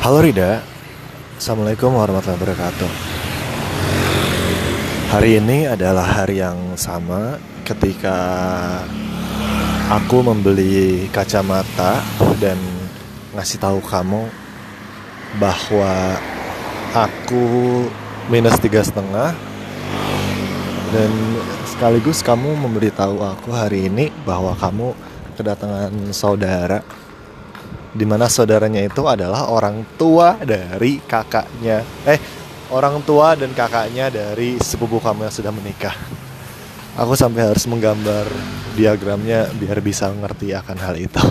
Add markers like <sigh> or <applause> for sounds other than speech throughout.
Halo Rida, Assalamualaikum warahmatullahi wabarakatuh. Hari ini adalah hari yang sama ketika aku membeli kacamata dan ngasih tahu kamu bahwa aku minus tiga setengah dan sekaligus kamu memberitahu aku hari ini bahwa kamu kedatangan saudara di mana saudaranya itu adalah orang tua dari kakaknya. Eh orang tua dan kakaknya dari sepupu kamu yang sudah menikah. Aku sampai harus menggambar diagramnya biar bisa ngerti akan hal itu.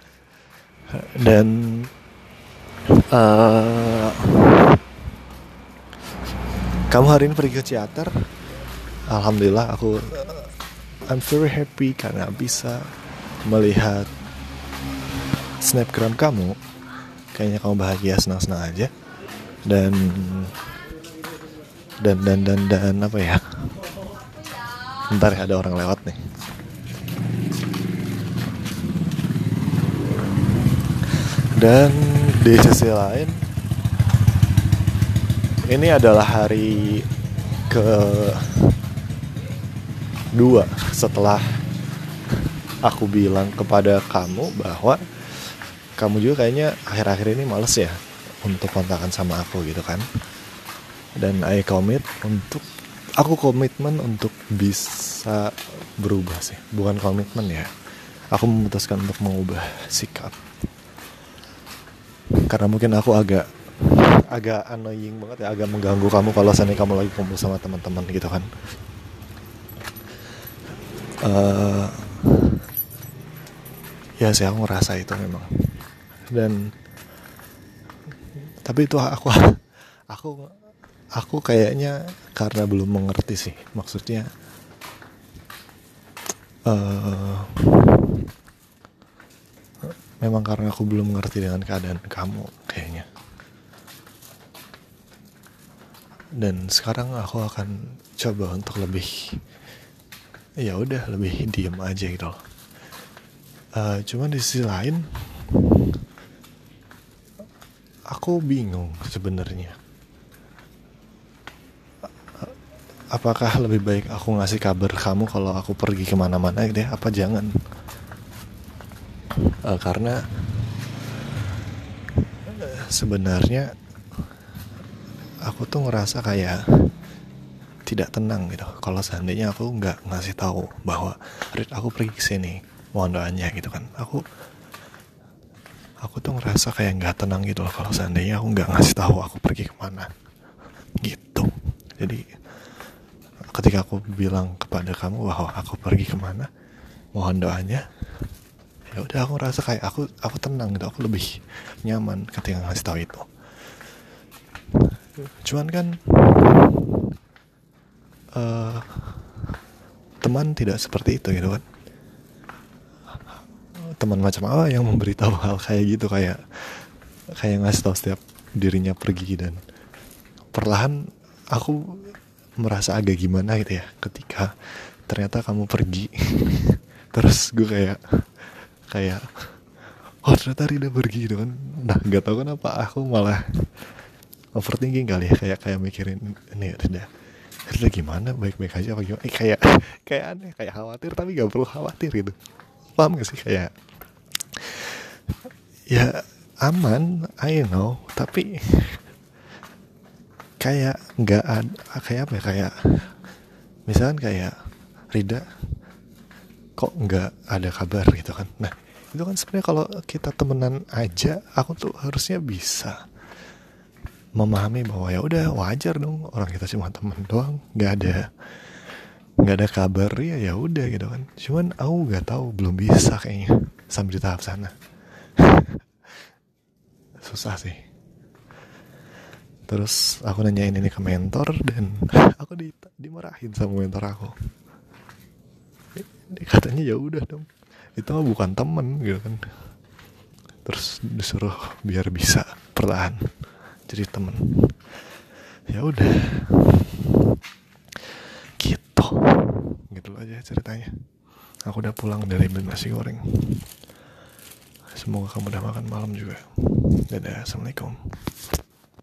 <laughs> Dan uh, kamu hari ini pergi ke teater? Alhamdulillah aku I'm very happy karena bisa melihat snapgram kamu kayaknya kamu bahagia senang-senang aja. Dan dan dan dan dan apa ya? Ntar ya ada orang lewat nih. Dan di sisi lain ini adalah hari ke dua setelah aku bilang kepada kamu bahwa kamu juga kayaknya akhir-akhir ini males ya untuk kontakan sama aku gitu kan. Dan I commit untuk aku komitmen untuk bisa berubah sih. Bukan komitmen ya. Aku memutuskan untuk mengubah sikap. Karena mungkin aku agak agak annoying banget ya agak mengganggu kamu kalau seandainya kamu lagi kumpul sama teman-teman gitu kan. Uh, ya sih aku ngerasa itu memang dan tapi itu aku aku aku kayaknya karena belum mengerti sih. Maksudnya uh, memang karena aku belum mengerti dengan keadaan kamu kayaknya. Dan sekarang aku akan coba untuk lebih ya udah lebih diem aja gitu loh. Uh, cuman di sisi lain aku bingung sebenarnya. Apakah lebih baik aku ngasih kabar kamu kalau aku pergi ke mana-mana ya apa jangan? Uh, karena sebenarnya aku tuh ngerasa kayak tidak tenang gitu. Kalau seandainya aku nggak ngasih tahu bahwa Rit aku pergi ke sini. Mohon doanya gitu kan. Aku aku tuh ngerasa kayak nggak tenang gitu loh kalau seandainya aku nggak ngasih tahu aku pergi ke mana. Gitu. Jadi ketika aku bilang kepada kamu bahwa aku pergi ke mana mohon doanya ya udah aku ngerasa kayak aku aku tenang gitu. Aku lebih nyaman ketika ngasih tahu itu. Cuman kan uh, teman tidak seperti itu gitu kan teman macam apa yang memberitahu hal kayak gitu kayak kayak ngasih tahu setiap dirinya pergi dan perlahan aku merasa agak gimana gitu ya ketika ternyata kamu pergi. <laughs> Terus gue kayak kayak oh ternyata Rida pergi gitu kan. Nah nggak tahu kenapa aku malah overthinking kali ya kayak kayak mikirin ini Rida Rida gimana? Baik-baik aja apa gimana? Eh, kayak <laughs> kayak aneh kayak khawatir tapi gak perlu khawatir gitu. Paham gak sih? Kayak ya aman I know. Tapi kayak nggak ada kayak apa ya? Kayak misalkan kayak Rida kok nggak ada kabar gitu kan? Nah itu kan sebenarnya kalau kita temenan aja aku tuh harusnya bisa memahami bahwa ya udah wajar dong orang kita cuma temen doang nggak ada nggak ada kabar ya ya udah gitu kan. Cuman aku nggak tahu belum bisa kayaknya sampai di tahap sana susah sih. Terus aku nanyain ini ke mentor dan <laughs> aku di, dimarahin sama mentor aku. Katanya ya udah dong itu mah bukan temen gitu kan. Terus disuruh biar bisa perlahan jadi temen. Ya udah. Gitu. Gitu aja ceritanya. Aku udah pulang dari beli nasi goreng semoga kamu udah makan malam juga. Dadah assalamualaikum